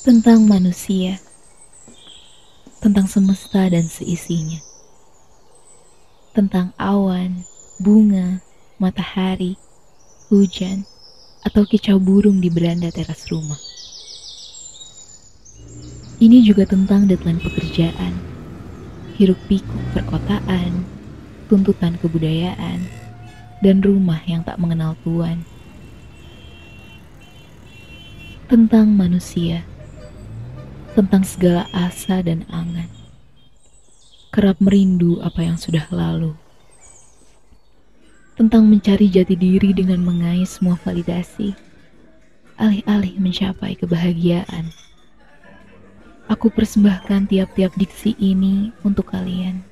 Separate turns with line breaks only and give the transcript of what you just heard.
tentang manusia, tentang semesta dan seisinya, tentang awan, bunga, matahari, hujan, atau kicau burung di beranda teras rumah. Ini juga tentang deadline pekerjaan, hiruk pikuk perkotaan, tuntutan kebudayaan, dan rumah yang tak mengenal tuan. Tentang manusia tentang segala asa dan angan. Kerap merindu apa yang sudah lalu. Tentang mencari jati diri dengan mengais semua validasi. Alih-alih mencapai kebahagiaan. Aku persembahkan tiap-tiap diksi ini untuk kalian.